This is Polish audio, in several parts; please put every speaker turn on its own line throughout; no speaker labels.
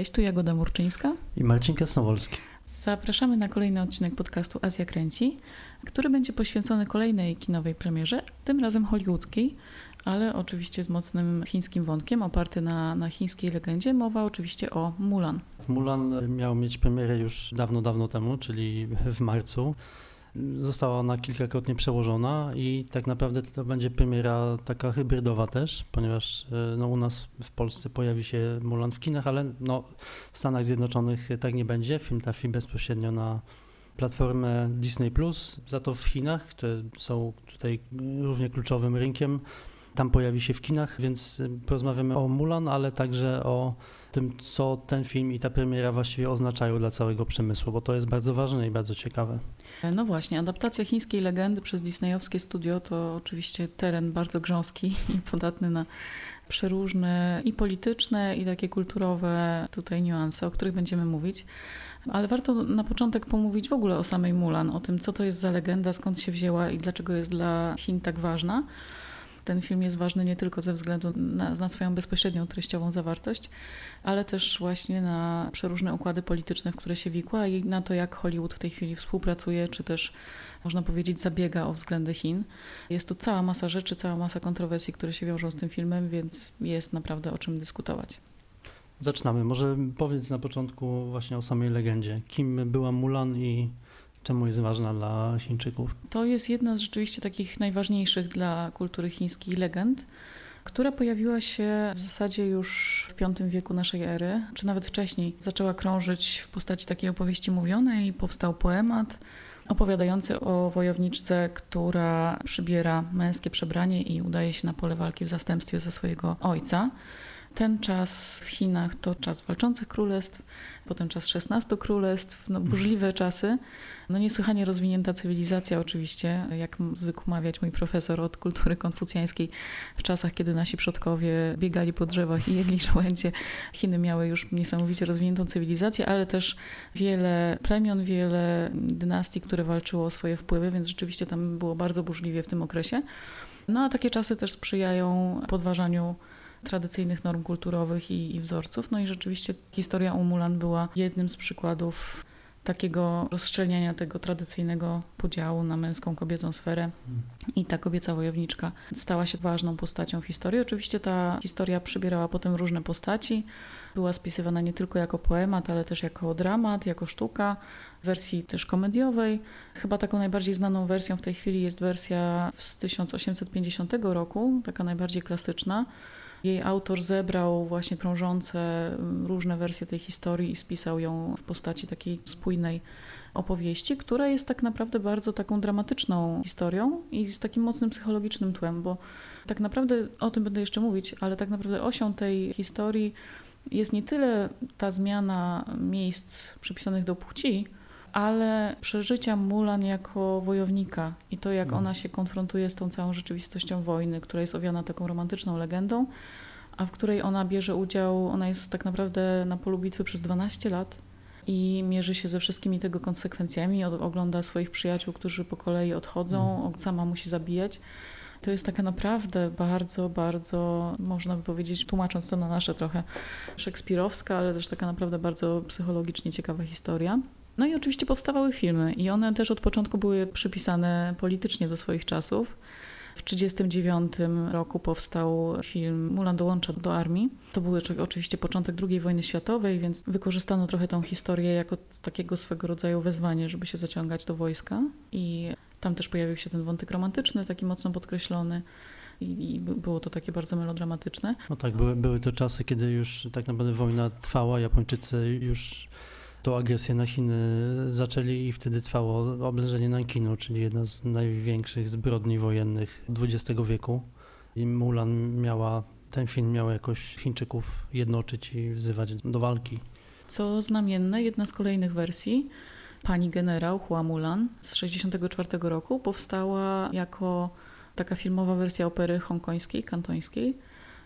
Cześć, tu Jagoda Murczyńska
i Marcin Kasnowolski.
Zapraszamy na kolejny odcinek podcastu Azja Kręci, który będzie poświęcony kolejnej kinowej premierze, tym razem hollywoodzkiej, ale oczywiście z mocnym chińskim wątkiem, oparty na, na chińskiej legendzie. Mowa oczywiście o Mulan.
Mulan miał mieć premierę już dawno, dawno temu, czyli w marcu. Została ona kilkakrotnie przełożona i tak naprawdę to będzie premiera taka hybrydowa też, ponieważ e, no, u nas w Polsce pojawi się Mulan w kinach, ale no, w Stanach Zjednoczonych tak nie będzie. Film trafi bezpośrednio na platformę Disney+, za to w Chinach, które są tutaj równie kluczowym rynkiem, tam pojawi się w kinach, więc porozmawiamy o Mulan, ale także o tym, co ten film i ta premiera właściwie oznaczają dla całego przemysłu, bo to jest bardzo ważne i bardzo ciekawe.
No właśnie, adaptacja chińskiej legendy przez disneyowskie studio to oczywiście teren bardzo grząski i podatny na przeróżne i polityczne, i takie kulturowe tutaj niuanse, o których będziemy mówić. Ale warto na początek pomówić w ogóle o samej Mulan, o tym, co to jest za legenda, skąd się wzięła i dlaczego jest dla Chin tak ważna. Ten film jest ważny nie tylko ze względu na, na, swoją bezpośrednią treściową zawartość, ale też właśnie na przeróżne układy polityczne, w które się wikła i na to, jak Hollywood w tej chwili współpracuje, czy też można powiedzieć zabiega o względy Chin. Jest tu cała masa rzeczy, cała masa kontrowersji, które się wiążą z tym filmem, więc jest naprawdę o czym dyskutować.
Zaczynamy. Może powiedz na początku właśnie o samej legendzie. Kim była Mulan i Czemu jest ważna dla Chińczyków?
To jest jedna z rzeczywiście takich najważniejszych dla kultury chińskiej legend, która pojawiła się w zasadzie już w V wieku naszej ery, czy nawet wcześniej. Zaczęła krążyć w postaci takiej opowieści mówionej, powstał poemat opowiadający o wojowniczce, która przybiera męskie przebranie i udaje się na pole walki w zastępstwie za swojego ojca. Ten czas w Chinach to czas walczących królestw, potem czas 16 królestw, no burzliwe czasy. No niesłychanie rozwinięta cywilizacja oczywiście, jak zwykł mawiać mój profesor od kultury konfucjańskiej, w czasach, kiedy nasi przodkowie biegali po drzewach i jedli żołędzie. Chiny miały już niesamowicie rozwiniętą cywilizację, ale też wiele plemion, wiele dynastii, które walczyło o swoje wpływy, więc rzeczywiście tam było bardzo burzliwie w tym okresie. No a takie czasy też sprzyjają podważaniu tradycyjnych norm kulturowych i, i wzorców. No i rzeczywiście historia Umulan była jednym z przykładów takiego rozszczelniania tego tradycyjnego podziału na męską, kobiecą sferę. I ta kobieca wojowniczka stała się ważną postacią w historii. Oczywiście ta historia przybierała potem różne postaci. Była spisywana nie tylko jako poemat, ale też jako dramat, jako sztuka, w wersji też komediowej. Chyba taką najbardziej znaną wersją w tej chwili jest wersja z 1850 roku, taka najbardziej klasyczna jej autor zebrał właśnie krążące mm, różne wersje tej historii i spisał ją w postaci takiej spójnej opowieści, która jest tak naprawdę bardzo taką dramatyczną historią i z takim mocnym psychologicznym tłem, bo tak naprawdę o tym będę jeszcze mówić, ale tak naprawdę osią tej historii jest nie tyle ta zmiana miejsc przypisanych do płci, ale przeżycia Mulan jako wojownika i to, jak ona się konfrontuje z tą całą rzeczywistością wojny, która jest owiana taką romantyczną legendą, a w której ona bierze udział, ona jest tak naprawdę na polu bitwy przez 12 lat i mierzy się ze wszystkimi tego konsekwencjami, ogląda swoich przyjaciół, którzy po kolei odchodzą, mhm. sama musi zabijać. To jest taka naprawdę bardzo, bardzo, można by powiedzieć, tłumacząc to na nasze trochę szekspirowska, ale też taka naprawdę bardzo psychologicznie ciekawa historia. No i oczywiście powstawały filmy i one też od początku były przypisane politycznie do swoich czasów. W 1939 roku powstał film Mulan dołącza do armii. To był oczywiście początek II wojny światowej, więc wykorzystano trochę tą historię jako takiego swego rodzaju wezwanie, żeby się zaciągać do wojska. I tam też pojawił się ten wątek romantyczny, taki mocno podkreślony. I, było to takie bardzo melodramatyczne.
No tak, były, były to czasy, kiedy już tak naprawdę wojna trwała, Japończycy już tą agresję na Chiny zaczęli i wtedy trwało oblężenie Nankinu, czyli jedna z największych zbrodni wojennych XX wieku. I Mulan miała, ten film miał jakoś Chińczyków jednoczyć i wzywać do walki.
Co znamienne, jedna z kolejnych wersji, pani generał Hua Mulan z 1964 roku powstała jako taka filmowa wersja opery hongkońskiej, kantońskiej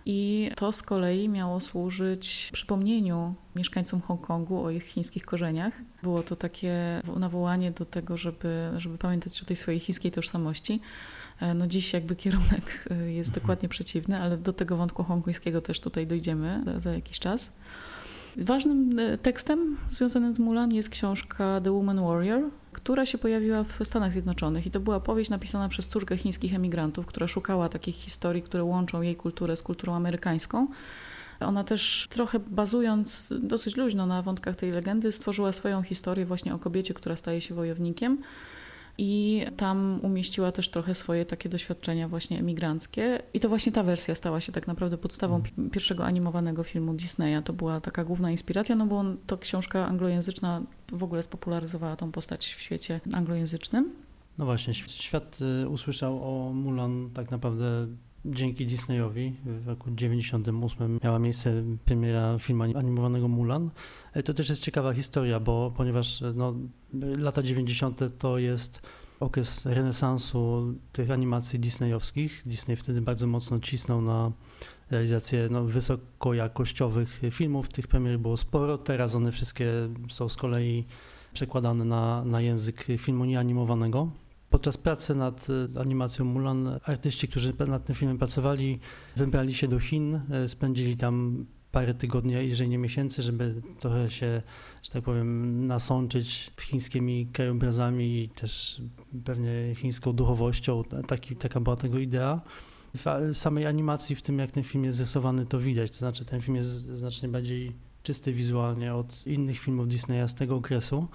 i to z kolei miało służyć przypomnieniu mieszkańcom Hongkongu o ich chińskich korzeniach. Było to takie nawołanie do tego, żeby, żeby pamiętać o tej swojej chińskiej tożsamości. E, no dziś jakby kierunek e, jest dokładnie przeciwny, ale do tego wątku hongkońskiego też tutaj dojdziemy za, za jakiś czas. Ważnym e, tekstem związanym z Mulan jest książka The Woman Warrior, która się pojawiła w Stanach Zjednoczonych i to była powieść napisana przez córkę chińskich emigrantów, która szukała takich historii, które łączą jej kulturę z kulturą amerykańską. Ona też trochę bazując dosyć luźno na wątkach tej legendy, stworzyła swoją historię właśnie o kobiecie, która staje się wojownikiem. I tam umieściła też trochę swoje takie doświadczenia właśnie emigranckie. I to właśnie ta wersja stała się tak naprawdę podstawą mhm. pierwszego animowanego filmu Disneya. To była taka główna inspiracja, no bo on, to książka anglojęzyczna w ogóle spopularyzowała tą postać w świecie anglojęzycznym.
No właśnie, świat y, usłyszał o Mulan tak naprawdę dzięki Disneyowi w roku 98 miała miejsce premiera filmu animowanego Mulan. E, to też jest ciekawa historia, bo ponieważ e, no, lata 90. to jest okres renesansu tych animacji disneyowskich. Disney wtedy bardzo mocno cisnął na realizację no, wysokojakościowych filmów. Tych premier było sporo. Teraz one wszystkie są z kolei przekładane na, na język filmu nieanimowanego. Podczas pracy nad e, animacją Mulan artyści, którzy nad tym filmem pracowali, wybrali się do Chin, e, spędzili tam parę tygodni, jeżeli nie miesięcy, żeby trochę się, że tak powiem, nasączyć chińskimi krajobrazami i też pewnie chińską duchowością. Taki, taka była tego idea. W samej animacji, w tym jak ten film jest rysowany, to widać. To znaczy, ten film jest znacznie bardziej czysty wizualnie od innych filmów Disneya z tego okresu.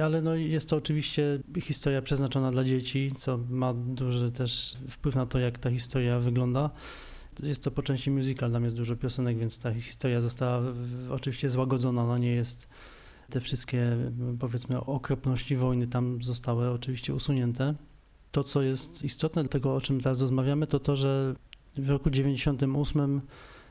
Ale no jest to oczywiście historia przeznaczona dla dzieci, co ma duży też wpływ na to, jak ta historia wygląda. Jest to po części musical, tam jest dużo piosenek, więc ta historia została oczywiście złagodzona, no nie jest te wszystkie powiedzmy okropności wojny tam zostały oczywiście usunięte. To, co jest istotne, tego o czym teraz rozmawiamy, to to, że w roku 98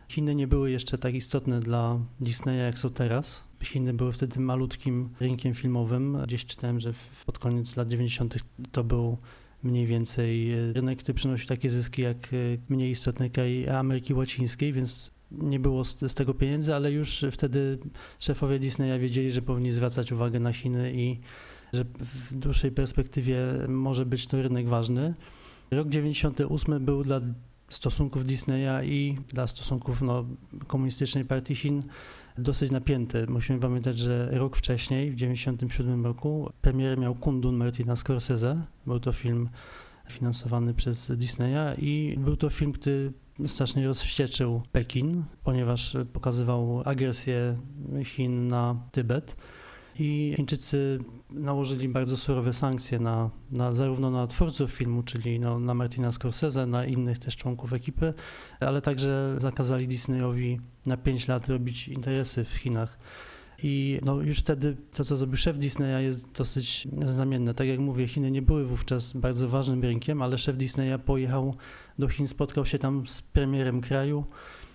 Chiny nie były jeszcze tak istotne dla Disneya, jak są teraz. Chiny były wtedy malutkim rynkiem filmowym. Gdzieś czytałem, że pod koniec lat 90. to był mniej więcej rynek, który przynosił takie zyski jak e, mniej istotny kraj Ameryki Łacińskiej, więc nie było z, z, tego pieniędzy, ale już wtedy szefowie Disneya wiedzieli, że powinni zwracać uwagę na Chiny i że w dłuższej perspektywie może być to rynek ważny. Rok 98 był dla stosunków Disneya i dla stosunków no, komunistycznej partii Chin dosyć napięty. Musimy pamiętać, że rok wcześniej, w 1997 roku, premierę miał Kundun Martina Scorsese. Był to film finansowany przez Disneya i był to film, który strasznie rozwścieczył Pekin, ponieważ pokazywał agresję Chin na Tybet i Chińczycy nałożyli bardzo surowe sankcje na, na zarówno na twórców filmu, czyli no, na Martina Scorsese, na innych też członków ekipy, ale także zakazali Disneyowi na 5 lat robić interesy w Chinach. I no, już wtedy to, co zrobił szef Disneya jest dosyć znamienne. Tak jak mówię, Chiny nie były wówczas bardzo ważnym rynkiem, ale szef Disneya pojechał do Chin, spotkał się tam z premierem kraju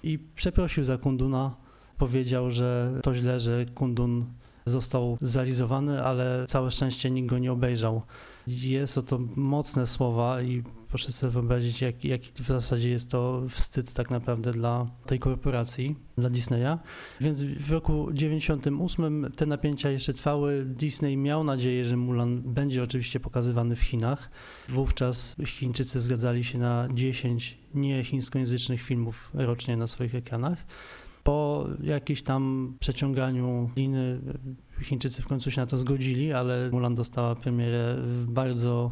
i przeprosił za Kunduna. Powiedział, że to źle, że Kundun został zrealizowany, ale całe szczęście nikt go nie obejrzał. Jest to mocne słowa i proszę sobie wyobrazić, jaki jak w zasadzie jest to wstyd tak naprawdę dla tej korporacji, dla Disneya. Więc w roku 98 te napięcia jeszcze trwały. Disney miał nadzieję, że Mulan będzie oczywiście pokazywany w Chinach. Wówczas Chińczycy zgadzali się na 10 nie chińskojęzycznych filmów rocznie na swoich ekranach. Po jakimś tam przeciąganiu liny Chińczycy w końcu się na to zgodzili, ale Mulan dostała premierę w bardzo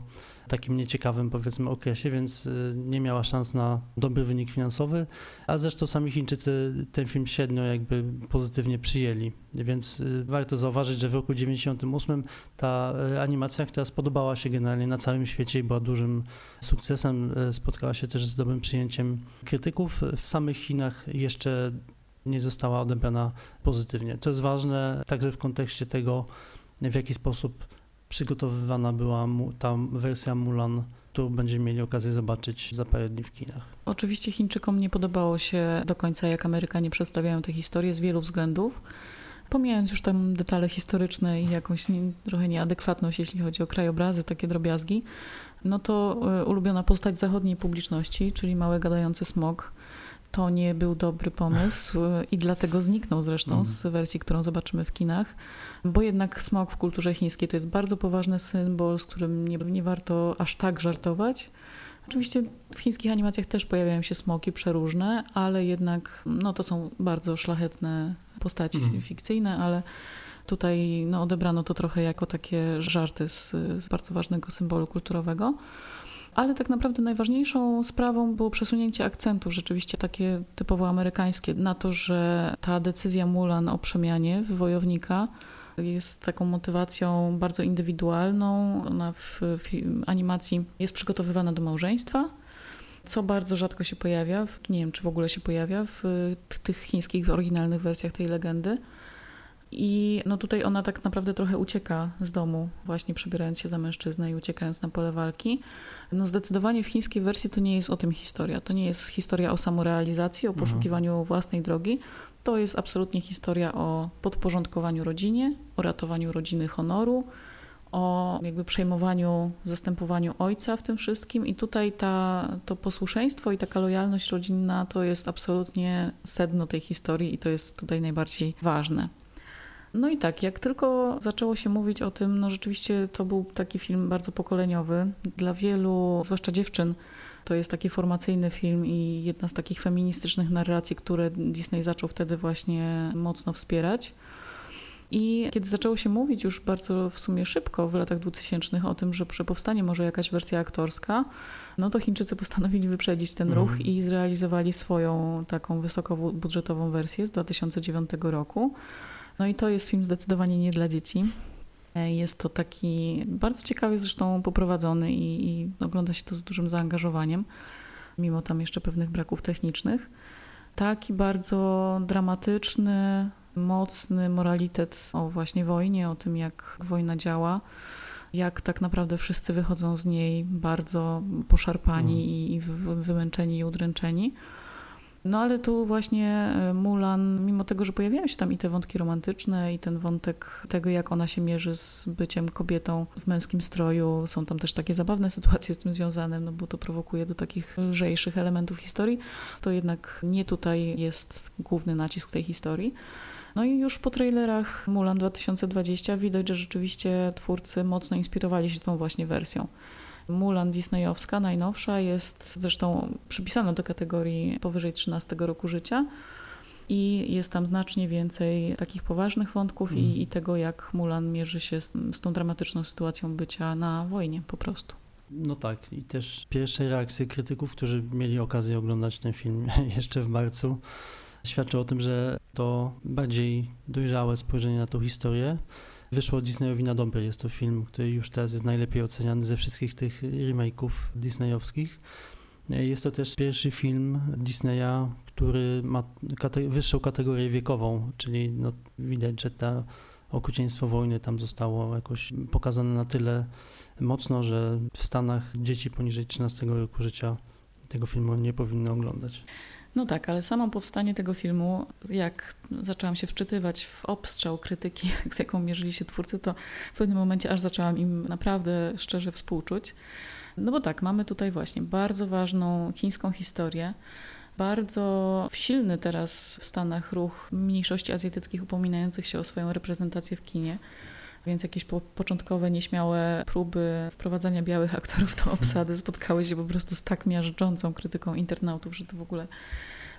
takim nieciekawym powiedzmy okresie, więc y, nie miała szans na dobry wynik finansowy, a zresztą sami Chińczycy ten film średnio jakby pozytywnie przyjęli, więc y, warto zauważyć, że w roku 98 ta y, animacja, która spodobała się generalnie na całym świecie i była dużym sukcesem, spotkała się też z dobrym przyjęciem krytyków. W samych Chinach jeszcze nie została odebrana pozytywnie. To jest ważne także w kontekście tego, w jaki sposób przygotowywana była ta wersja Mulan, którą będziemy mieli okazję zobaczyć za parę dni w kinach.
Oczywiście Chińczykom nie podobało się do końca, jak Amerykanie przedstawiają tę historię z wielu względów. Pomijając już tam detale historyczne i jakąś nie, trochę nieadekwatność, jeśli chodzi o krajobrazy, takie drobiazgi, no to y, ulubiona postać zachodniej publiczności, czyli mały gadający smog, to nie był dobry pomysł i dlatego zniknął zresztą mhm. z wersji, którą zobaczymy w kinach, bo jednak smok w kulturze chińskiej to jest bardzo poważny symbol, z którym nie, nie warto aż tak żartować. Oczywiście w chińskich animacjach też pojawiają się smoki przeróżne, ale jednak no, to są bardzo szlachetne postaci mm. fikcyjne, ale tutaj no, odebrano to trochę jako takie żarty z, z bardzo ważnego symbolu kulturowego. Ale tak naprawdę najważniejszą sprawą było przesunięcie akcentu, rzeczywiście takie typowo amerykańskie, na to, że ta decyzja Mulan o przemianie w wojownika jest taką motywacją bardzo indywidualną. Ona w, w animacji jest przygotowywana do małżeństwa, co bardzo rzadko się pojawia, nie wiem czy w ogóle się pojawia w tych chińskich oryginalnych wersjach tej legendy. I no tutaj ona tak naprawdę trochę ucieka z domu, właśnie przebierając się za mężczyznę i uciekając na pole walki. No zdecydowanie w chińskiej wersji to nie jest o tym historia. To nie jest historia o samorealizacji, o mhm. poszukiwaniu mhm. własnej drogi. To jest absolutnie historia o podporządkowaniu rodzinie, o ratowaniu rodziny honoru, o jakby przejmowaniu, zastępowaniu ojca w tym wszystkim. I tutaj ta, to posłuszeństwo i taka lojalność rodzinna to jest absolutnie sedno tej historii i to jest tutaj najbardziej ważne. No i tak, jak tylko zaczęło się mówić o tym, no rzeczywiście to był taki film bardzo pokoleniowy. Dla wielu, zwłaszcza dziewczyn, to jest taki formacyjny film i jedna z takich feministycznych narracji, które Disney zaczął wtedy właśnie mocno wspierać. I kiedy zaczęło się mówić już bardzo w sumie szybko w latach 2000 o tym, że powstanie może jakaś wersja aktorska, no to Chińczycy postanowili wyprzedzić ten ruch mm. i zrealizowali swoją taką wysokobudżetową wersję z 2009 roku. No i to jest film zdecydowanie nie dla dzieci. E, jest to taki bardzo ciekawie zresztą poprowadzony i, i ogląda się to z dużym zaangażowaniem, mimo tam jeszcze pewnych braków technicznych. Taki bardzo dramatyczny, mocny moralitet o właśnie wojnie, o tym jak wojna działa, jak tak naprawdę wszyscy wychodzą z niej bardzo poszarpani mm. i, i wymęczeni i udręczeni. No ale tu właśnie e, Mulan, mimo tego, że pojawiają się tam i te wątki romantyczne, i ten wątek tego, jak ona się mierzy z byciem kobietą w męskim stroju, są tam też takie zabawne sytuacje z tym związane, no bo to prowokuje do takich lżejszych elementów historii, to jednak nie tutaj jest główny nacisk tej historii. No i już po trailerach Mulan 2020 widać, że rzeczywiście twórcy mocno inspirowali się tą właśnie wersją. Mulan Disneyowska, najnowsza, jest zresztą przypisana do kategorii powyżej 13 roku życia. I jest tam znacznie więcej takich poważnych wątków mm. i, i, tego, jak Mulan mierzy się z, z tą dramatyczną sytuacją bycia na wojnie po prostu.
No tak, i też pierwsze reakcje krytyków, którzy mieli okazję oglądać ten film jeszcze w marcu, świadczą o tym, że to bardziej dojrzałe spojrzenie na tą historię wyszło Disneyowi na dobre. Jest to film, który już teraz jest najlepiej oceniany ze wszystkich tych remake'ów disneyowskich. Jest to też pierwszy film Disneya, który ma kate wyższą kategorię wiekową, czyli no, widać, że to okrucieństwo wojny tam zostało jakoś pokazane na tyle mocno, że w Stanach dzieci poniżej 13 roku życia tego filmu nie powinny oglądać.
No tak, ale samo powstanie tego filmu, jak zaczęłam się wczytywać w obstrzał krytyki, z jaką mierzyli się twórcy, to w pewnym momencie aż zaczęłam im naprawdę szczerze współczuć. No bo tak, mamy tutaj właśnie bardzo ważną chińską historię, bardzo silny teraz w Stanach ruch mniejszości azjatyckich upominających się o swoją reprezentację w kinie więc jakieś po, początkowe nieśmiałe próby wprowadzania białych aktorów do obsady spotkały się po prostu z tak miażdżącą krytyką internautów, że to w ogóle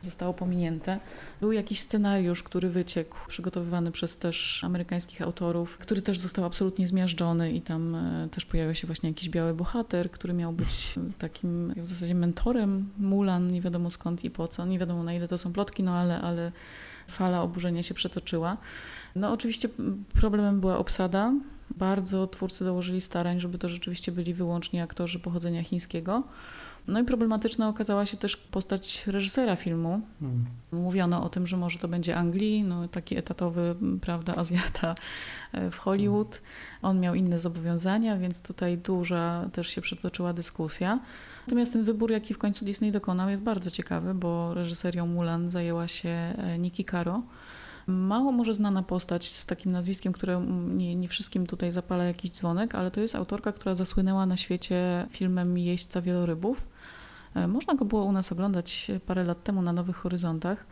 zostało pominięte. Był jakiś scenariusz, który wyciekł, przygotowywany przez też amerykańskich autorów, który też został absolutnie zmiażdżony i tam e, też pojawił się właśnie jakiś biały bohater, który miał być takim w zasadzie mentorem Mulan, nie wiadomo skąd i po co, nie wiadomo na ile to są plotki, no ale, ale fala oburzenia się przetoczyła. No oczywiście problemem była obsada. Bardzo twórcy dołożyli starań, żeby to rzeczywiście byli wyłącznie aktorzy pochodzenia chińskiego. No i problematyczna okazała się też postać reżysera filmu. Hmm. Mówiono o tym, że może to będzie Anglii, no taki etatowy, prawda, Azjata e, w Hollywood. On miał inne zobowiązania, więc tutaj duża też się przetoczyła dyskusja. Natomiast ten wybór, jaki w końcu Disney dokonał, jest bardzo ciekawy, bo reżyserią Mulan zajęła się e, Niki Caro. Mało może znana postać z takim nazwiskiem, które nie, nie wszystkim tutaj zapala jakiś dzwonek, ale to jest autorka, która zasłynęła na świecie filmem Jeźdźca Wielorybów. E, można go było u nas oglądać parę lat temu na Nowych Horyzontach.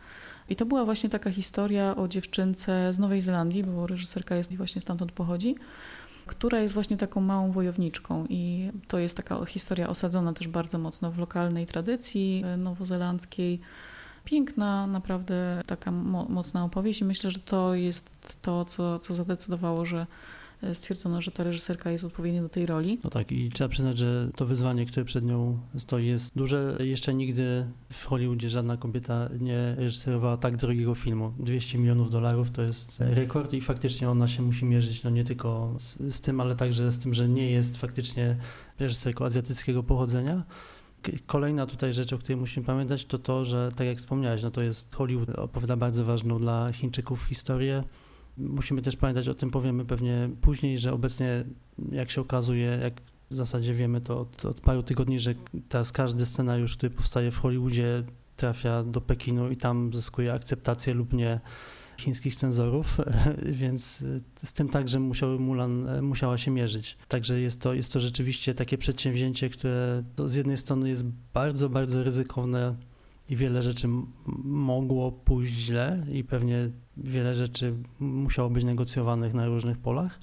I to była właśnie taka historia o dziewczynce z Nowej Zelandii, bo reżyserka jest właśnie stamtąd pochodzi, która jest właśnie taką małą wojowniczką i to jest taka historia osadzona też bardzo mocno w lokalnej tradycji e, nowozelandzkiej. Piękna, naprawdę taka mo mocna opowieść i myślę, że to jest to, co, co zadecydowało, że stwierdzono, że ta reżyserka jest odpowiednia do tej roli.
No tak i trzeba przyznać, że to wyzwanie, które przed nią stoi jest duże. Jeszcze nigdy w Hollywoodzie żadna kobieta nie reżyserowała tak drogiego filmu. 200 milionów dolarów to jest rekord i faktycznie ona się musi mierzyć no nie tylko z, z tym, ale także z tym, że nie jest faktycznie reżyserką azjatyckiego pochodzenia. Kolejna tutaj rzecz, o której musimy pamiętać, to to, że tak jak wspomniałeś, no to jest Hollywood opowiada bardzo ważną dla Chińczyków historię Musimy też pamiętać, o tym powiemy pewnie później, że obecnie, jak się okazuje, jak w zasadzie wiemy to od, od paru tygodni, że teraz każdy scenariusz, który powstaje w Hollywoodzie, trafia do Pekinu i tam zyskuje akceptację lub nie chińskich cenzorów, więc z tym także musiał Mulan, musiała się mierzyć. Także jest to, jest to rzeczywiście takie przedsięwzięcie, które z jednej strony jest bardzo, bardzo ryzykowne i wiele rzeczy mogło pójść źle i pewnie wiele rzeczy musiało być negocjowanych na różnych polach,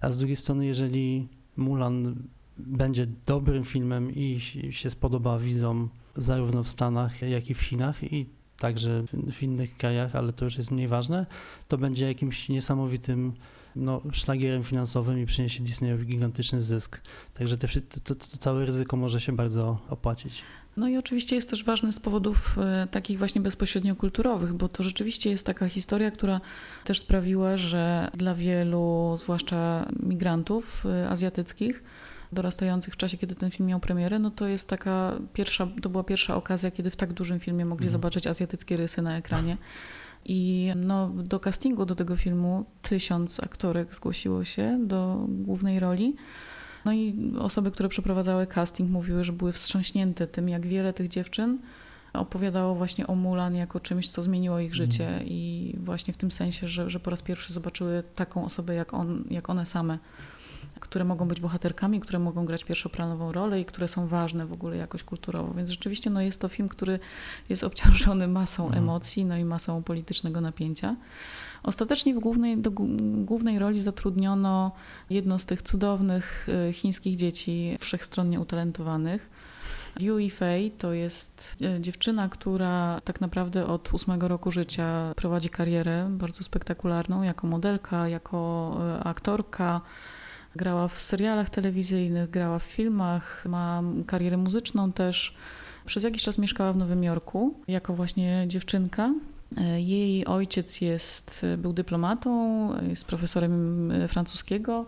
a z drugiej strony, jeżeli Mulan będzie dobrym filmem i się spodoba widzom zarówno w Stanach, jak i w Chinach i także w innych krajach, ale to już jest mniej ważne, to będzie jakimś niesamowitym no, szlagierem finansowym i przyniesie Disneyowi gigantyczny zysk. Także te, to, to, to całe ryzyko może się bardzo opłacić.
No i oczywiście jest też ważny z powodów e, takich właśnie bezpośrednio kulturowych, bo to rzeczywiście jest taka historia, która też sprawiła, że dla wielu, zwłaszcza migrantów e, azjatyckich, dorastających w czasie, kiedy ten film miał premierę, no to jest taka pierwsza, to była pierwsza okazja, kiedy w tak dużym filmie mogli mhm. zobaczyć azjatyckie rysy na ekranie. I no, do castingu do tego filmu tysiąc aktorek zgłosiło się do głównej roli. No i osoby, które przeprowadzały casting, mówiły, że były wstrząśnięte tym, jak wiele tych dziewczyn opowiadało właśnie o Mulan jako czymś, co zmieniło ich życie mm. i właśnie w tym sensie, że, że po raz pierwszy zobaczyły taką osobę jak, on, jak one same, które mogą być bohaterkami, które mogą grać pierwszoplanową rolę i które są ważne w ogóle jakoś kulturowo. Więc rzeczywiście no, jest to film, który jest obciążony masą mm. emocji no i masą politycznego napięcia. Ostatecznie w głównej, do głównej roli zatrudniono jedno z tych cudownych e, chińskich dzieci, wszechstronnie utalentowanych. Yui Fei to jest e, dziewczyna, która tak naprawdę od ósmego roku życia prowadzi karierę bardzo spektakularną jako modelka, jako e, aktorka. Grała w serialach telewizyjnych, grała w filmach, ma karierę muzyczną też. Przez jakiś czas mieszkała w Nowym Jorku jako właśnie dziewczynka. Jej ojciec jest, był dyplomatą, jest profesorem francuskiego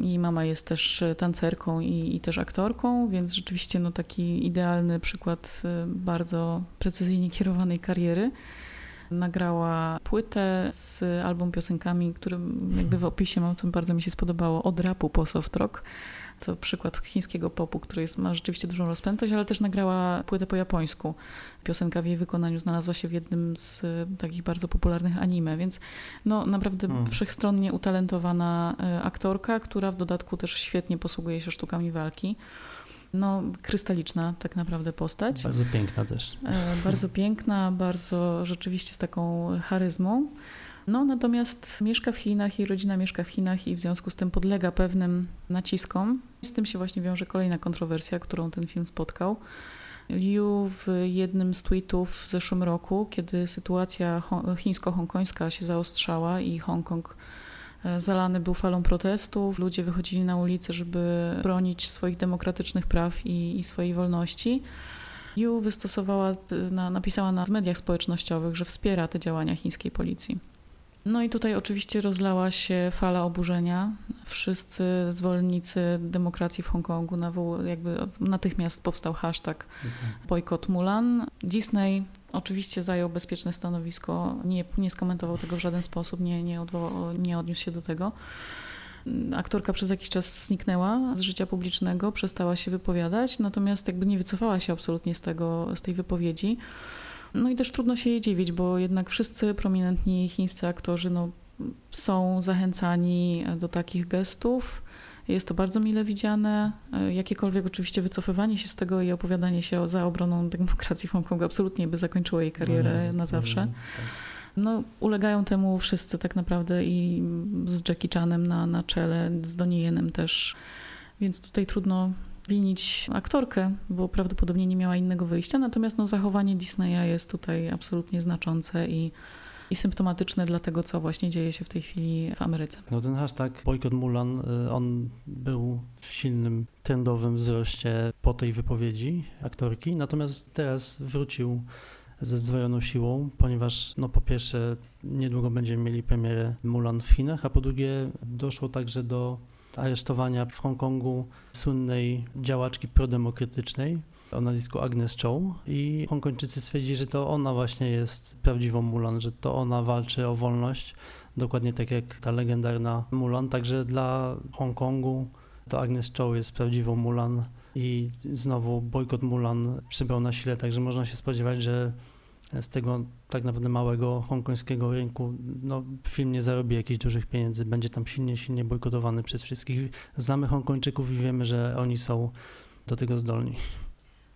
i mama jest też tancerką i, i, też aktorką, więc rzeczywiście no, taki idealny przykład bardzo precyzyjnie kierowanej kariery. Nagrała płytę z album piosenkami, którym jakby w opisie mam, co bardzo mi się spodobało, od rapu po soft rock to przykład chińskiego popu, który jest, ma rzeczywiście dużą rozpętość, ale też nagrała płytę po japońsku. Piosenka w jej wykonaniu znalazła się w jednym z e, takich bardzo popularnych anime, więc no naprawdę hmm. wszechstronnie utalentowana e, aktorka, która w dodatku też świetnie posługuje się sztukami walki. No, krystaliczna tak naprawdę postać.
Bardzo piękna też.
E, bardzo piękna, bardzo rzeczywiście z taką charyzmą. No, natomiast mieszka w Chinach i rodzina mieszka w Chinach i w związku z tym podlega pewnym naciskom. Z tym się właśnie wiąże kolejna kontrowersja, którą ten film spotkał. Liu w jednym z tweetów w zeszłym roku, kiedy sytuacja chińsko-hongkońska się zaostrzała i Hongkong e, zalany był falą protestów, ludzie wychodzili na ulicę, żeby bronić swoich demokratycznych praw i, i swojej wolności. Liu wystosowała, na, napisała na, mediach społecznościowych, że wspiera te działania chińskiej policji. No i tutaj oczywiście rozlała się fala oburzenia. Wszyscy zwolennicy demokracji w Hongkongu, jakby natychmiast powstał hashtag bojkot Mulan. Disney oczywiście zajął bezpieczne stanowisko, nie, nie skomentował tego w żaden sposób, nie, nie, odwołał, nie odniósł się do tego. Aktorka przez jakiś czas zniknęła z życia publicznego, przestała się wypowiadać, natomiast jakby nie wycofała się absolutnie z, tego, z tej wypowiedzi. No i też trudno się jej dziwić, bo jednak wszyscy prominentni chińscy aktorzy no, są zachęcani do takich gestów. Jest to bardzo mile widziane. Jakiekolwiek oczywiście wycofywanie się z tego i opowiadanie się za obroną demokracji w Hongkongu absolutnie by zakończyło jej karierę no na zawsze. Tak. No, ulegają temu wszyscy tak naprawdę i z Jackie Chanem na, na czele, z Donnie Yenem też. Więc tutaj trudno winić aktorkę, bo prawdopodobnie nie miała innego wyjścia, natomiast no, zachowanie Disneya jest tutaj absolutnie znaczące i i symptomatyczne dla tego, co właśnie dzieje się w tej chwili w Ameryce.
No ten hashtag bojkot Mulan, y, on był w silnym trendowym wzroście po tej wypowiedzi aktorki, natomiast teraz wrócił ze zdwojoną siłą, ponieważ no po pierwsze niedługo będziemy mieli premierę Mulan w Chinach, a po drugie doszło także do aresztowania w Hongkongu słynnej działaczki prodemokratycznej, o nazwisku Agnes Chow i Hongkończycy stwierdzili, że to ona właśnie jest prawdziwą Mulan, że to ona walczy o wolność, dokładnie tak jak ta legendarna Mulan, także dla Hongkongu to Agnes Chow jest prawdziwą Mulan i znowu bojkot Mulan przybrał na sile, także można się spodziewać, że z tego tak naprawdę małego hongkońskiego rynku no, film nie zarobi jakichś dużych pieniędzy, będzie tam silnie, silnie bojkotowany przez wszystkich. Znamy Hongkończyków i wiemy, że oni są do tego zdolni.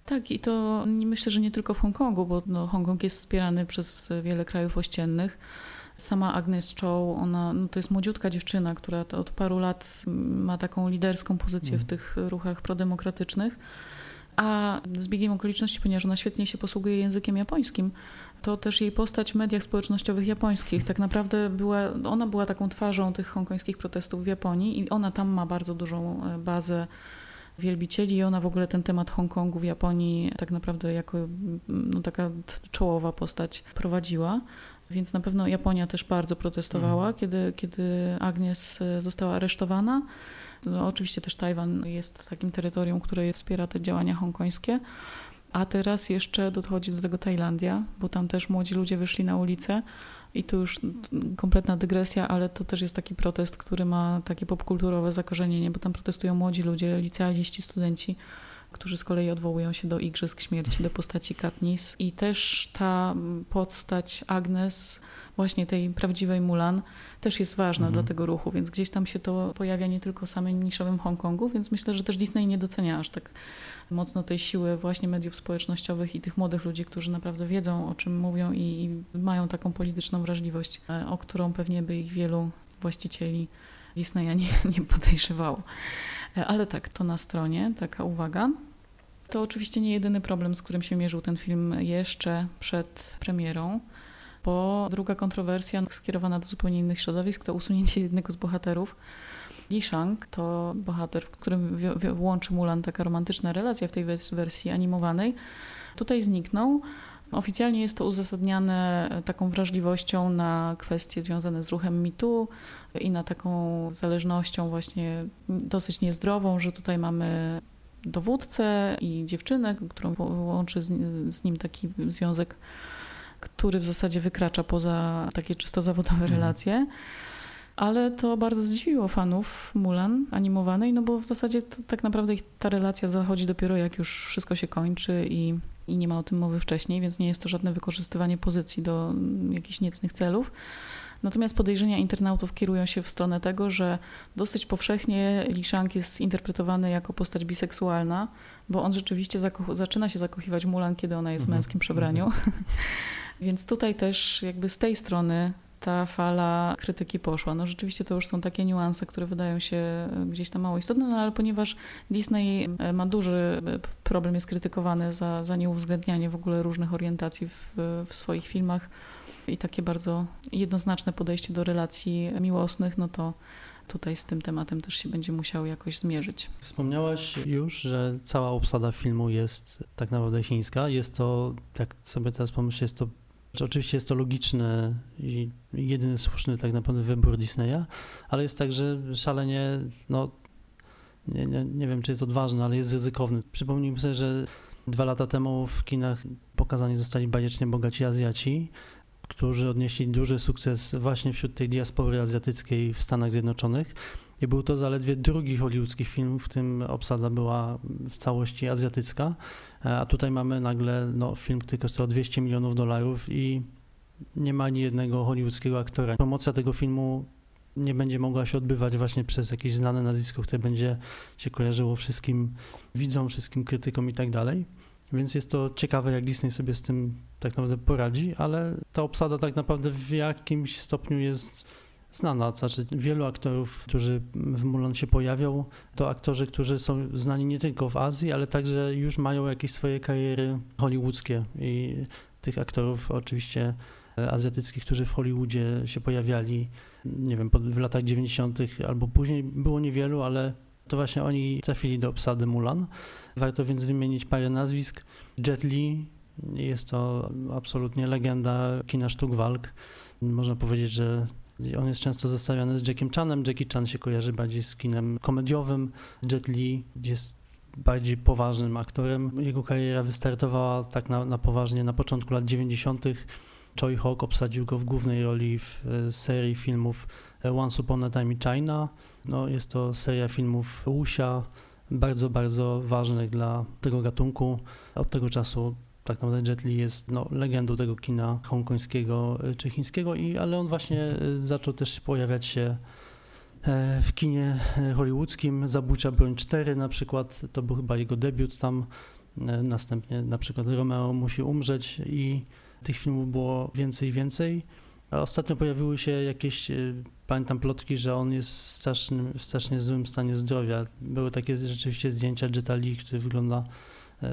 Tak, i to myślę, że nie tylko w Hongkongu, bo no, Hongkong jest wspierany przez wiele krajów ościennych. Sama Agnes Chow, ona no, to jest młodziutka dziewczyna, która od paru lat ma taką liderską pozycję mm. w tych ruchach prodemokratycznych. A z biegiem okoliczności, ponieważ ona świetnie się posługuje językiem japońskim, to też jej postać w mediach społecznościowych japońskich. Tak naprawdę była, ona była taką twarzą tych hongkońskich protestów w Japonii i ona tam ma bardzo dużą e, bazę wielbicieli i ona w ogóle ten temat Hongkongu w Japonii tak naprawdę jako no, taka czołowa postać prowadziła. Więc na pewno Japonia też bardzo protestowała, mhm. kiedy, kiedy Agnes e, została aresztowana. No, oczywiście też Tajwan jest takim terytorium, które wspiera te działania hongkońskie. A teraz jeszcze dochodzi do tego Tajlandia, bo tam też młodzi ludzie wyszli na ulicę i tu już kompletna dygresja, ale to też jest taki protest, który ma takie popkulturowe zakorzenienie, bo tam protestują młodzi ludzie, licealiści, studenci, którzy z kolei odwołują się do Igrzysk Śmierci, do postaci Katniss. I też ta postać Agnes, właśnie tej prawdziwej Mulan, też jest ważna mhm. dla tego ruchu, więc gdzieś tam się to pojawia nie tylko w samym niszowym Hongkongu, więc myślę, że też Disney nie docenia aż tak mocno tej siły właśnie mediów społecznościowych i tych młodych ludzi, którzy naprawdę wiedzą, o czym mówią i, i mają taką polityczną wrażliwość, e, o którą pewnie by ich wielu właścicieli Disneya nie, nie podejrzewało. E, ale tak, to na stronie, taka uwaga. To oczywiście nie jedyny problem, z którym się mierzył ten film jeszcze przed premierą, bo druga kontrowersja skierowana do zupełnie innych środowisk to usunięcie jednego z bohaterów Li Shang to bohater, w którym łączy Mulan taka romantyczna relacja w tej wersji animowanej. Tutaj zniknął. Oficjalnie jest to uzasadniane taką wrażliwością na kwestie związane z ruchem MeToo i na taką zależnością właśnie dosyć niezdrową, że tutaj mamy dowódcę i dziewczynę, którą łączy z nim taki związek, który w zasadzie wykracza poza takie czysto zawodowe mhm. relacje. Ale to bardzo zdziwiło fanów Mulan animowanej, no bo w zasadzie to, tak naprawdę ich, ta relacja zachodzi dopiero jak już wszystko się kończy i, i nie ma o tym mowy wcześniej, więc nie jest to żadne wykorzystywanie pozycji do mm, jakichś niecnych celów. Natomiast podejrzenia internautów kierują się w stronę tego, że dosyć powszechnie Li Shang jest interpretowany jako postać biseksualna, bo on rzeczywiście zaczyna się zakochiwać Mulan, kiedy ona jest w mhm. męskim przebraniu. Mhm. Więc tutaj też jakby z tej strony ta fala krytyki poszła. No rzeczywiście to już są takie niuanse, które wydają się e, gdzieś tam mało istotne, no ale ponieważ Disney e, ma duży e, problem, jest krytykowany za, za nieuwzględnianie w ogóle różnych orientacji w, w swoich filmach i takie bardzo jednoznaczne podejście do relacji miłosnych, no to tutaj z tym tematem też się będzie musiał jakoś zmierzyć.
Wspomniałaś już, że cała obsada filmu jest tak naprawdę chińska. Jest to, jak sobie teraz pomyślę, jest to Oczywiście jest to logiczny i jedyny słuszny tak naprawdę wybór Disneya, ale jest także szalenie, no nie, nie, nie wiem czy jest odważny, ale jest ryzykowny. Przypomnijmy sobie, że dwa lata temu w kinach pokazani zostali bajecznie bogaci Azjaci, którzy odnieśli duży sukces właśnie wśród tej diaspory azjatyckiej w Stanach Zjednoczonych. I był to zaledwie drugi hollywoodzki film, w tym obsada była w całości azjatycka, e, a tutaj mamy nagle no, film, który kosztował 200 milionów dolarów i nie ma ani jednego hollywoodzkiego aktora. Promocja tego filmu nie będzie mogła się odbywać właśnie przez jakieś znane nazwisko, które będzie się kojarzyło wszystkim widzom, wszystkim krytykom i tak dalej. Więc jest to ciekawe, jak Disney sobie z tym tak naprawdę poradzi, ale ta obsada tak naprawdę w jakimś stopniu jest znana, znaczy wielu aktorów, którzy w Mulan się pojawią, to aktorzy, którzy są znani nie tylko w Azji, ale także już mają jakieś swoje kariery hollywoodzkie i tych aktorów oczywiście azjatyckich, którzy w Hollywoodzie się pojawiali, nie wiem, w latach 90. albo później było niewielu, ale to właśnie oni trafili do obsady Mulan. Warto więc wymienić parę nazwisk. Jet Li jest to absolutnie legenda kina sztuk walk. Można powiedzieć, że on jest często zestawiany z Jackiem Chanem. Jackie Chan się kojarzy bardziej z kinem komediowym. Jet Li jest bardziej poważnym aktorem. Jego kariera wystartowała tak na, na poważnie na początku lat 90. Choi Hawk obsadził go w głównej roli w e, serii filmów e, Once Upon a Time in China. No, jest to seria filmów Wuxia, bardzo, bardzo ważnych dla tego gatunku. Od tego czasu tak naprawdę Jet Li jest no, legendą tego kina hongkońskiego e, czy chińskiego, i, ale on właśnie zaczął też pojawiać się w kinie hollywoodzkim. Zabójcza Broń 4 na przykład, to był chyba jego debiut tam. Następnie na przykład Romeo musi umrzeć i tych filmów było więcej i więcej. Ostatnio pojawiły się jakieś, e, pamiętam plotki, że on jest w, strasznym, w strasznie złym stanie zdrowia. Były takie rzeczywiście zdjęcia Jetta Lee, który wygląda e,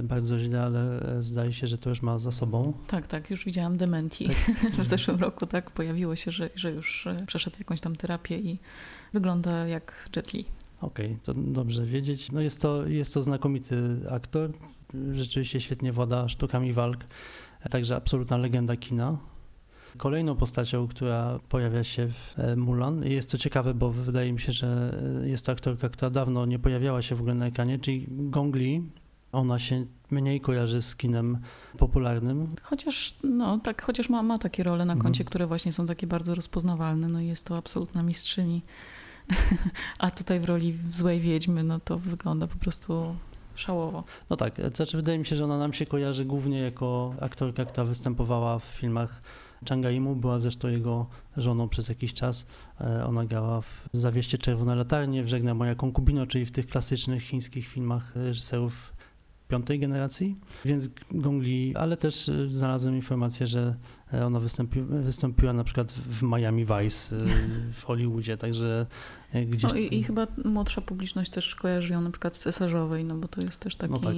bardzo źle, ale e, zdaje się, że to już ma za sobą.
Tak, tak, już widziałam dementi tak. w zeszłym roku, tak, pojawiło się, że, że już przeszedł jakąś tam terapię i wygląda jak Jet Li.
Okej, okay, to dobrze wiedzieć. No jest to, jest to znakomity aktor, rzeczywiście świetnie włada sztukami walk także absolutna legenda kina. Kolejną postacią, która pojawia się w e, Mulan, jest to ciekawe, bo wydaje mi się, że e, jest to aktorka, która dawno nie pojawiała się w ogóle na ekranie, czyli Gong Li. Ona się mniej kojarzy z kinem popularnym.
Chociaż, no, tak, chociaż ma, ma takie role na mhm. koncie, mhm. które właśnie są takie bardzo rozpoznawalne. No jest to absolutna mistrzyni. A tutaj w roli złej wiedźmy, no to wygląda po prostu szałowo.
No tak, znaczy wydaje mi się, że ona nam się kojarzy głównie jako aktorka, która występowała w filmach Changaimu, była zresztą jego żoną przez jakiś czas. E, ona grała w Zawieście Czerwone Latarnie, w Żegna moja konkubino, czyli w tych klasycznych chińskich filmach reżyserów piątej generacji, więc Gong Li, ale też e, znalazłem informację, że e, ona wystąpi, wystąpiła na przykład w Miami Vice w Hollywoodzie, także
gdzieś... No i, i, chyba młodsza publiczność też kojarzy ją na przykład z Cesarzowej, no bo to jest też taki no tak.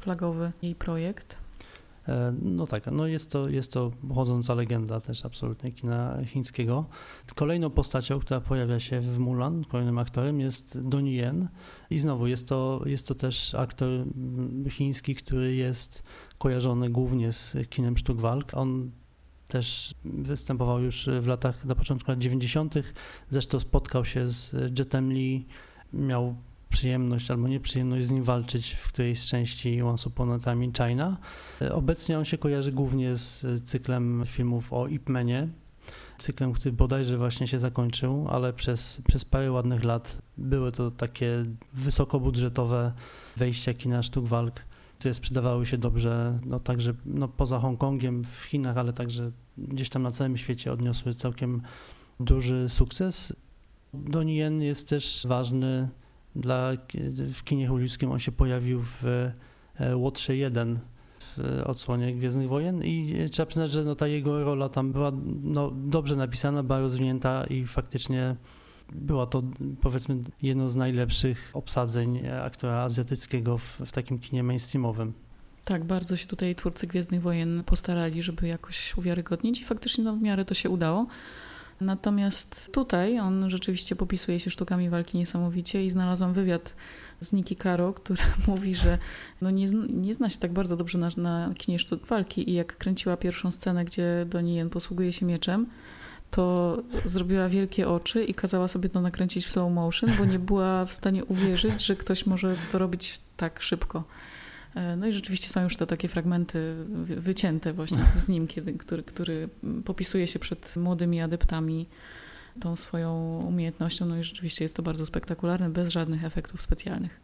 flagowy jej projekt.
E, no tak, no jest to, jest to chodząca legenda też absolutnie kina chińskiego. Kolejną postacią, która pojawia się w Mulan, kolejnym aktorem jest Donnie Yen i znowu jest to, jest to też aktor chiński, który jest kojarzony głównie z kinem sztuk walk. On też występował już w latach, na początku lat 90. Zresztą spotkał się z Jetem Lee, miał przyjemność albo nieprzyjemność z nim walczyć w którejś z części Once Upon a Time in China. Obecnie on się kojarzy głównie z cyklem filmów o Ip Manie, cyklem, który bodajże właśnie się zakończył, ale przez, przez parę ładnych lat były to takie wysokobudżetowe wejścia kina sztuk walk, które sprzedawały się dobrze, no także no, poza Hongkongiem, w Chinach, ale także gdzieś tam na całym świecie odniosły całkiem duży sukces. Donnie Yen jest też ważny dla, w kinie hollywoodzkim on się pojawił w e, Łotrze 1 w odsłonie Gwiezdnych Wojen i trzeba przyznać, że no ta jego rola tam była no, dobrze napisana, była rozwinięta i faktycznie była to powiedzmy jedno z najlepszych obsadzeń aktora azjatyckiego w, w takim kinie mainstreamowym.
Tak, bardzo się tutaj twórcy Gwiezdnych Wojen postarali, żeby jakoś uwiarygodnić i faktycznie no, w miarę to się udało. Natomiast tutaj on rzeczywiście popisuje się sztukami walki niesamowicie i znalazłam wywiad z Niki Caro, która mówi, że no nie, nie zna się tak bardzo dobrze na, na kinie sztuk walki i jak kręciła pierwszą scenę, gdzie Donnie posługuje się mieczem, to zrobiła wielkie oczy i kazała sobie to nakręcić w slow motion, bo nie była w stanie uwierzyć, że ktoś może to robić tak szybko. E, no i rzeczywiście są już te takie fragmenty wycięte właśnie z nim, kiedy, który, który popisuje się przed młodymi adeptami tą swoją umiejętnością. No i rzeczywiście jest to bardzo spektakularne, bez żadnych efektów specjalnych.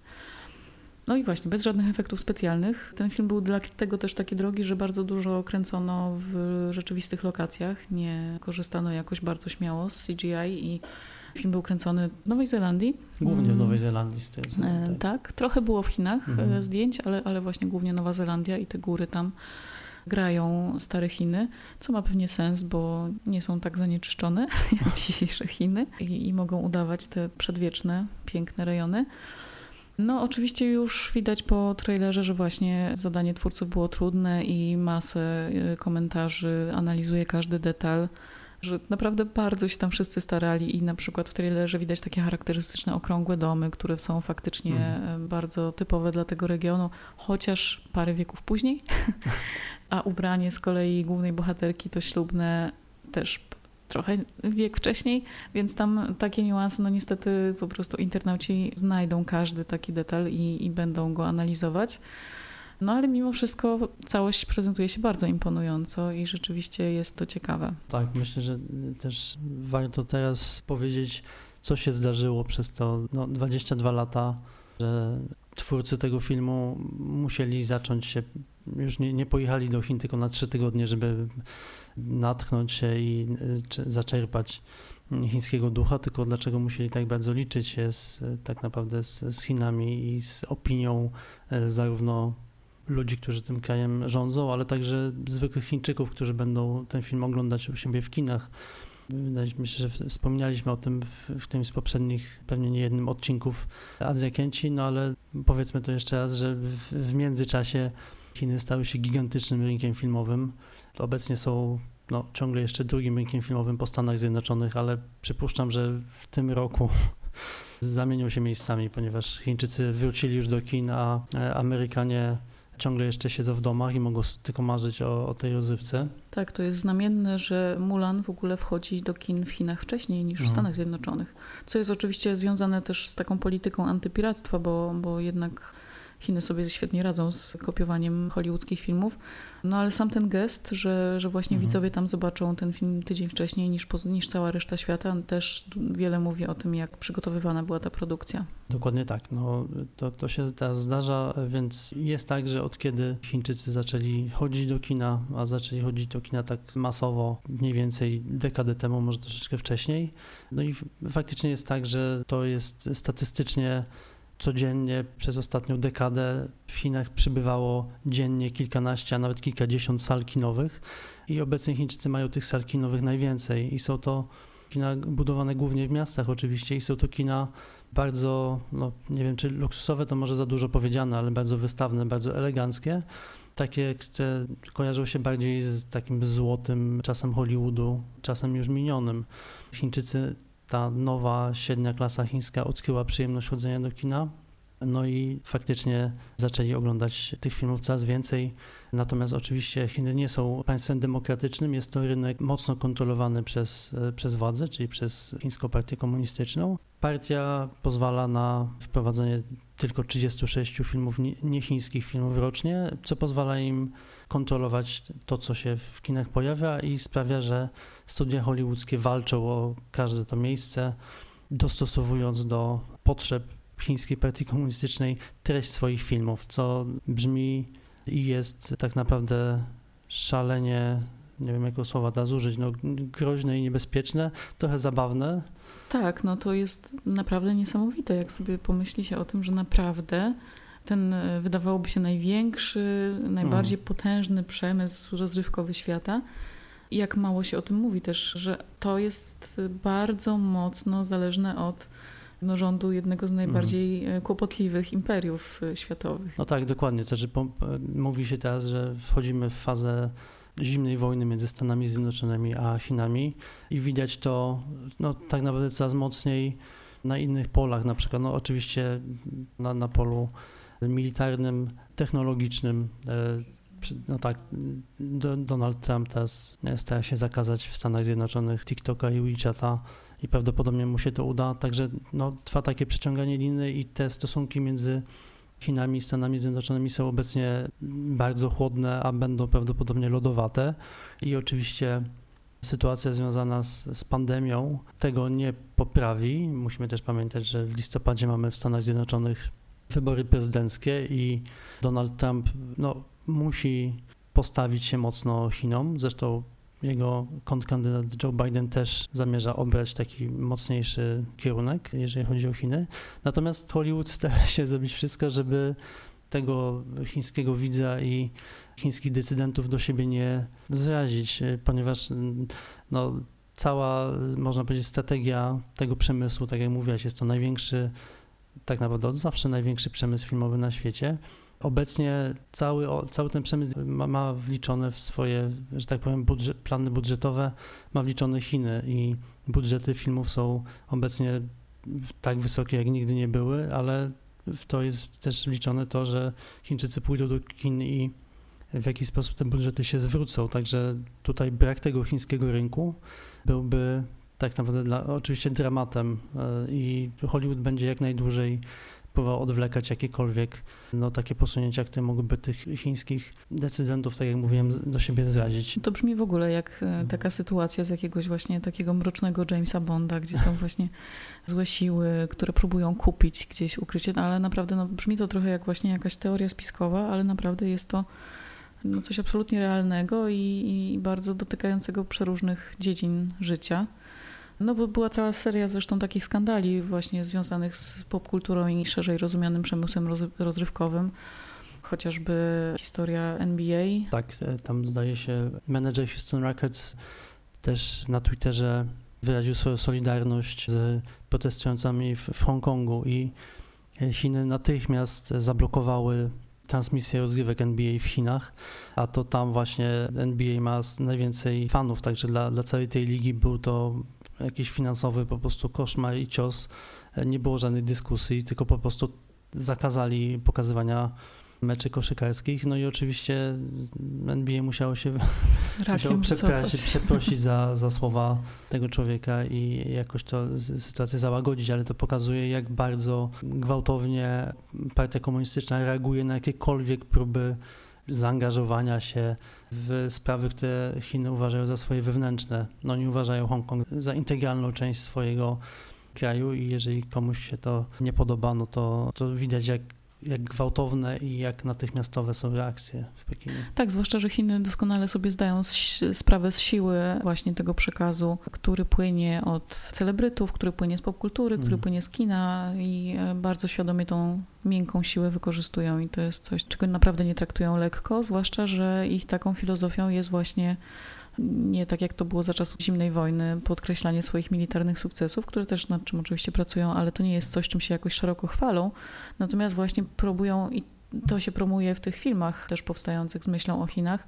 No i właśnie, bez żadnych efektów specjalnych. Ten film był dla tego też taki drogi, że bardzo dużo kręcono w rzeczywistych lokacjach. Nie korzystano jakoś bardzo śmiało z CGI i Film był kręcony w Nowej Zelandii.
Głównie w mm. Nowej Zelandii. Z
tym, e, tak. tak, trochę było w Chinach e, mhm. zdjęć, ale, ale właśnie głównie Nowa Zelandia i te góry tam grają stare Chiny, co ma pewnie sens, bo nie są tak zanieczyszczone jak dzisiejsze Chiny i, i mogą udawać te przedwieczne, piękne rejony. No, oczywiście już widać po trailerze, że właśnie zadanie twórców było trudne i masę y, komentarzy, analizuje każdy detal, że naprawdę bardzo się tam wszyscy starali i na przykład w trailerze widać takie charakterystyczne okrągłe domy, które są faktycznie mhm. bardzo typowe dla tego regionu, chociaż parę wieków później, a ubranie z kolei głównej bohaterki to ślubne też trochę wiek wcześniej, więc tam takie niuanse, no niestety po prostu internauci znajdą każdy taki detal i, i będą go analizować. No ale mimo wszystko całość prezentuje się bardzo imponująco i rzeczywiście jest to ciekawe.
Tak, myślę, że też warto teraz powiedzieć, co się zdarzyło przez to no, 22 lata, że twórcy tego filmu musieli zacząć się, już nie, nie pojechali do Chin tylko na trzy tygodnie, żeby natchnąć się i zaczerpać chińskiego ducha, tylko dlaczego musieli tak bardzo liczyć się z, tak naprawdę z, z Chinami i z opinią e, zarówno ludzi, którzy tym krajem rządzą, ale także zwykłych Chińczyków, którzy będą ten film oglądać u siebie w kinach. Się, że wspominaliśmy o tym w, w tym z poprzednich, pewnie nie jednym odcinków Azja Kęci, no ale powiedzmy to jeszcze raz, że w, w międzyczasie Chiny stały się gigantycznym rynkiem filmowym. Obecnie są no, ciągle jeszcze drugim rynkiem filmowym po Stanach Zjednoczonych, ale przypuszczam, że w tym roku zamienią się miejscami, ponieważ Chińczycy wrócili już do kin, a e, Amerykanie ciągle jeszcze siedzą w domach i mogą tylko marzyć o, o tej rozrywce.
Tak, to jest znamienne, że Mulan w ogóle wchodzi do kin w Chinach wcześniej niż w mhm. Stanach Zjednoczonych, co jest oczywiście związane też z taką polityką antypiractwa, bo, bo jednak Chiny sobie świetnie radzą z kopiowaniem hollywoodzkich filmów. No ale sam ten gest, że, że właśnie mhm. widzowie tam zobaczą ten film tydzień wcześniej niż, niż cała reszta świata, też wiele mówi o tym, jak przygotowywana była ta produkcja.
Dokładnie tak. No, to, to się teraz zdarza, więc jest tak, że od kiedy Chińczycy zaczęli chodzić do kina, a zaczęli chodzić do kina tak masowo mniej więcej dekadę temu, może troszeczkę wcześniej. No i faktycznie jest tak, że to jest statystycznie codziennie przez ostatnią dekadę w Chinach przybywało dziennie kilkanaście, a nawet kilkadziesiąt sal kinowych. I obecnie Chińczycy mają tych sal kinowych najwięcej. I są to kina budowane głównie w miastach oczywiście. I są to kina bardzo, no nie wiem czy luksusowe to może za dużo powiedziane, ale bardzo wystawne, bardzo eleganckie, takie, które kojarzą się bardziej z takim złotym czasem Hollywoodu, czasem już minionym. Chińczycy ta nowa średnia klasa chińska odkryła przyjemność chodzenia do kina. No i faktycznie zaczęli oglądać tych filmów coraz więcej. Natomiast oczywiście Chiny nie są państwem demokratycznym, jest to rynek mocno kontrolowany przez, przez władzę, czyli przez Chińską Partię Komunistyczną. Partia pozwala na wprowadzenie tylko 36 filmów, nie chińskich filmów rocznie, co pozwala im kontrolować to, co się w kinach pojawia i sprawia, że studia hollywoodzkie walczą o każde to miejsce, dostosowując do potrzeb chińskiej partii komunistycznej treść swoich filmów, co brzmi i jest tak naprawdę szalenie, nie wiem jakiego słowa teraz użyć, no, groźne i niebezpieczne, trochę zabawne.
Tak, no to jest naprawdę niesamowite, jak sobie pomyśli się o tym, że naprawdę ten e, wydawałoby się największy, najbardziej mm. potężny przemysł rozrywkowy świata. I jak mało się o tym mówi też, że to jest bardzo mocno zależne od no, rządu jednego z najbardziej mm. kłopotliwych imperiów e, światowych.
No tak, dokładnie. To znaczy, mówi się teraz, że wchodzimy w fazę zimnej wojny między Stanami Zjednoczonymi a Chinami i widać to no, tak naprawdę coraz mocniej na innych polach, na przykład no, oczywiście na, na polu militarnym, technologicznym. E, no tak, Donald Trump teraz stara się zakazać w Stanach Zjednoczonych TikToka i WeChata i prawdopodobnie mu się to uda. Także no, trwa takie przeciąganie liny i te stosunki między Chinami i Stanami Zjednoczonymi są obecnie bardzo chłodne, a będą prawdopodobnie lodowate. I oczywiście sytuacja związana z, z, pandemią tego nie poprawi. Musimy też pamiętać, że w listopadzie mamy w Stanach Zjednoczonych wybory prezydenckie i Donald Trump no, musi postawić się mocno Chinom. Zresztą jego kontrkandydat Joe Biden też zamierza obrać taki mocniejszy kierunek, jeżeli chodzi o Chiny. Natomiast Hollywood stara się zrobić wszystko, żeby tego chińskiego widza i chińskich decydentów do siebie nie zrazić, ponieważ no, cała, można powiedzieć, strategia tego przemysłu, tak jak mówiłaś, jest to największy, tak naprawdę od zawsze największy przemysł filmowy na świecie. Obecnie cały, cały ten przemysł ma, ma wliczone w swoje, że tak powiem, budżet, plany budżetowe, ma wliczone Chiny i budżety filmów są obecnie tak wysokie, jak nigdy nie były, ale w to jest też wliczone to, że Chińczycy pójdą do Chin i w jaki sposób te budżety się zwrócą. Także tutaj brak tego chińskiego rynku byłby tak naprawdę dla, oczywiście dramatem e, i Hollywood będzie jak najdłużej próbował odwlekać jakiekolwiek no, takie posunięcia, które mogłyby tych chińskich decydentów, tak jak mówiłem, do siebie zrazić.
To brzmi w ogóle jak e, mhm. taka sytuacja z jakiegoś właśnie takiego mrocznego Jamesa Bonda, gdzie są właśnie złe siły, które próbują kupić gdzieś ukrycie, no, ale naprawdę no, brzmi to trochę jak właśnie jakaś teoria spiskowa, ale naprawdę jest to no, coś absolutnie realnego i, i bardzo dotykającego przeróżnych dziedzin życia. No bo była cała seria zresztą takich skandali właśnie związanych z popkulturą i szerzej rozumianym przemysłem roz, rozrywkowym. Chociażby historia NBA.
Tak, e, tam zdaje się menedżer Houston Rockets też na Twitterze wyraził swoją solidarność z protestującymi w, w Hongkongu i e, Chiny natychmiast zablokowały transmisję rozgrywek NBA w Chinach, a to tam właśnie NBA ma najwięcej fanów, także dla, dla całej tej ligi był to jakiś finansowy po prostu koszmar i cios. Nie było żadnej dyskusji, tylko po prostu zakazali pokazywania meczy koszykarskich. No i oczywiście NBA musiało się, musiało przeprosić, przeprosić za, za słowa tego człowieka i jakoś to sytuację załagodzić, ale to pokazuje, jak bardzo gwałtownie partia komunistyczna reaguje na jakiekolwiek próby zaangażowania się w sprawy, które Chiny uważają za swoje wewnętrzne. No oni uważają Hongkong za integralną część swojego kraju i jeżeli komuś się to nie podoba, no to, to widać jak jak gwałtowne i jak natychmiastowe są reakcje w Pekinie.
Tak, zwłaszcza, że Chiny doskonale sobie zdają sprawę z siły właśnie tego przekazu, który płynie od celebrytów, który płynie z popkultury, który mm. płynie z kina i e, bardzo świadomie tą miękką siłę wykorzystują i to jest coś, czego naprawdę nie traktują lekko, zwłaszcza, że ich taką filozofią jest właśnie nie tak jak to było za czasów zimnej wojny, podkreślanie swoich militarnych sukcesów, które też nad czym oczywiście pracują, ale to nie jest coś, czym się jakoś szeroko chwalą. Natomiast właśnie próbują i to się promuje w tych filmach też powstających z myślą o Chinach,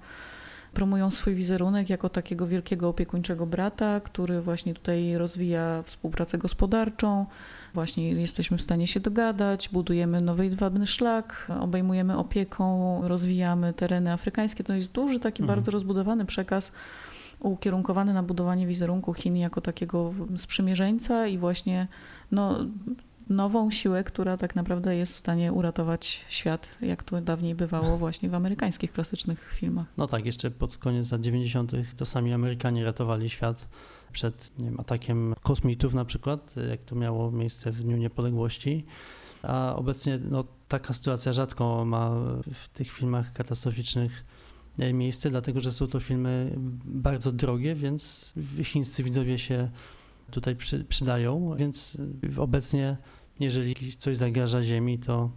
promują swój wizerunek jako takiego wielkiego opiekuńczego brata, który właśnie tutaj rozwija współpracę gospodarczą, właśnie jesteśmy w stanie się dogadać, budujemy nowy jedwabny szlak, obejmujemy opieką, rozwijamy tereny afrykańskie. To jest duży, taki mhm. bardzo rozbudowany przekaz ukierunkowany na budowanie wizerunku Chin jako takiego sprzymierzeńca i właśnie no, nową siłę, która tak naprawdę jest w stanie uratować świat, jak to dawniej bywało właśnie w amerykańskich klasycznych filmach.
No tak, jeszcze pod koniec lat 90. to sami Amerykanie ratowali świat przed wiem, atakiem kosmitów na przykład, jak to miało miejsce w Dniu Niepodległości. A obecnie no, taka sytuacja rzadko ma w tych filmach katastroficznych e, miejsce, dlatego że są to filmy bardzo drogie, więc chińscy widzowie się tutaj przy, przydają, więc obecnie jeżeli coś zagraża Ziemi, to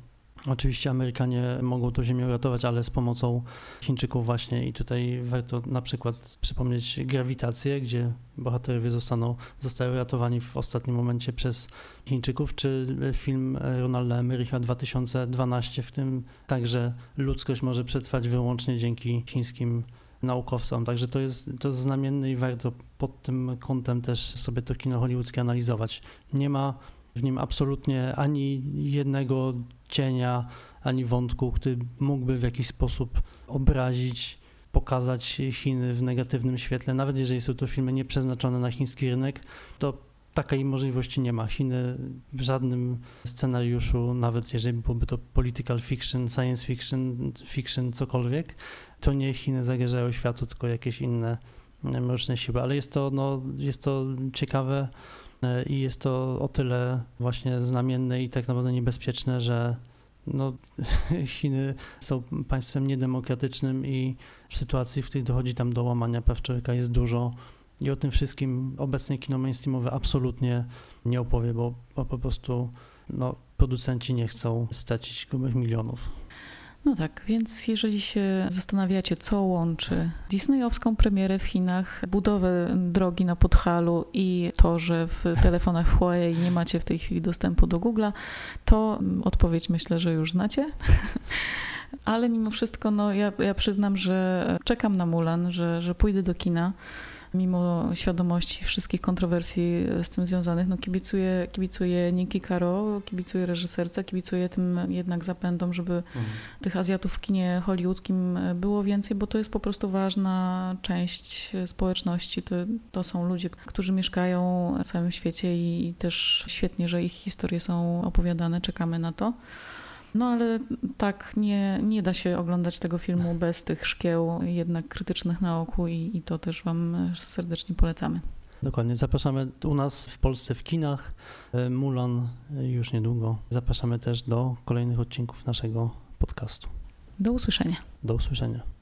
Oczywiście Amerykanie mogą tą ziemię ratować, ale z pomocą Chińczyków właśnie. I tutaj warto na przykład przypomnieć grawitację, gdzie bohaterowie zostaną, zostają ratowani w ostatnim momencie przez Chińczyków, czy film Ronalda Emericha 2012, w tym także ludzkość może przetrwać wyłącznie dzięki chińskim naukowcom. Także to jest, to jest znamienne i warto pod tym kątem też sobie to kino hollywoodzkie analizować. Nie ma w nim absolutnie ani jednego cienia, ani wątku, który mógłby w jakiś sposób obrazić, pokazać Chiny w negatywnym świetle. Nawet jeżeli są to filmy nieprzeznaczone na chiński rynek, to takiej możliwości nie ma. Chiny w żadnym scenariuszu, nawet jeżeli byłoby to political fiction, science fiction, fiction, cokolwiek, to nie Chiny zagrażają światu, tylko jakieś inne mroczne siły. Ale jest to, no, jest to ciekawe E, i jest to o tyle właśnie znamienne i tak naprawdę niebezpieczne, że no, Chiny są państwem niedemokratycznym i w sytuacji, w której dochodzi tam do łamania praw człowieka jest dużo i o tym wszystkim obecnie kino mainstreamowe absolutnie nie opowie, bo, bo po prostu no, producenci nie chcą stracić grubych milionów.
No tak, więc jeżeli się zastanawiacie, co łączy disneyowską premierę w Chinach, budowę drogi na Podhalu i to, że w telefonach Huawei nie macie w tej chwili dostępu do Google'a, to odpowiedź myślę, że już znacie. Ale mimo wszystko, no ja, ja przyznam, że czekam na Mulan, że, że pójdę do kina mimo świadomości wszystkich kontrowersji z tym związanych, no kibicuję, kibicuję Niki Caro, kibicuję reżyserce, kibicuję tym jednak zapędom, żeby mhm. tych Azjatów w kinie hollywoodzkim było więcej, bo to jest po prostu ważna część społeczności. To, to są ludzie, którzy mieszkają na całym świecie i też świetnie, że ich historie są opowiadane, czekamy na to. No ale tak, nie, nie da się oglądać tego filmu bez tych szkieł jednak krytycznych na oku i, i to też Wam serdecznie polecamy.
Dokładnie. Zapraszamy u nas w Polsce w kinach. E, Mulan już niedługo. Zapraszamy też do kolejnych odcinków naszego podcastu.
Do usłyszenia.
Do usłyszenia.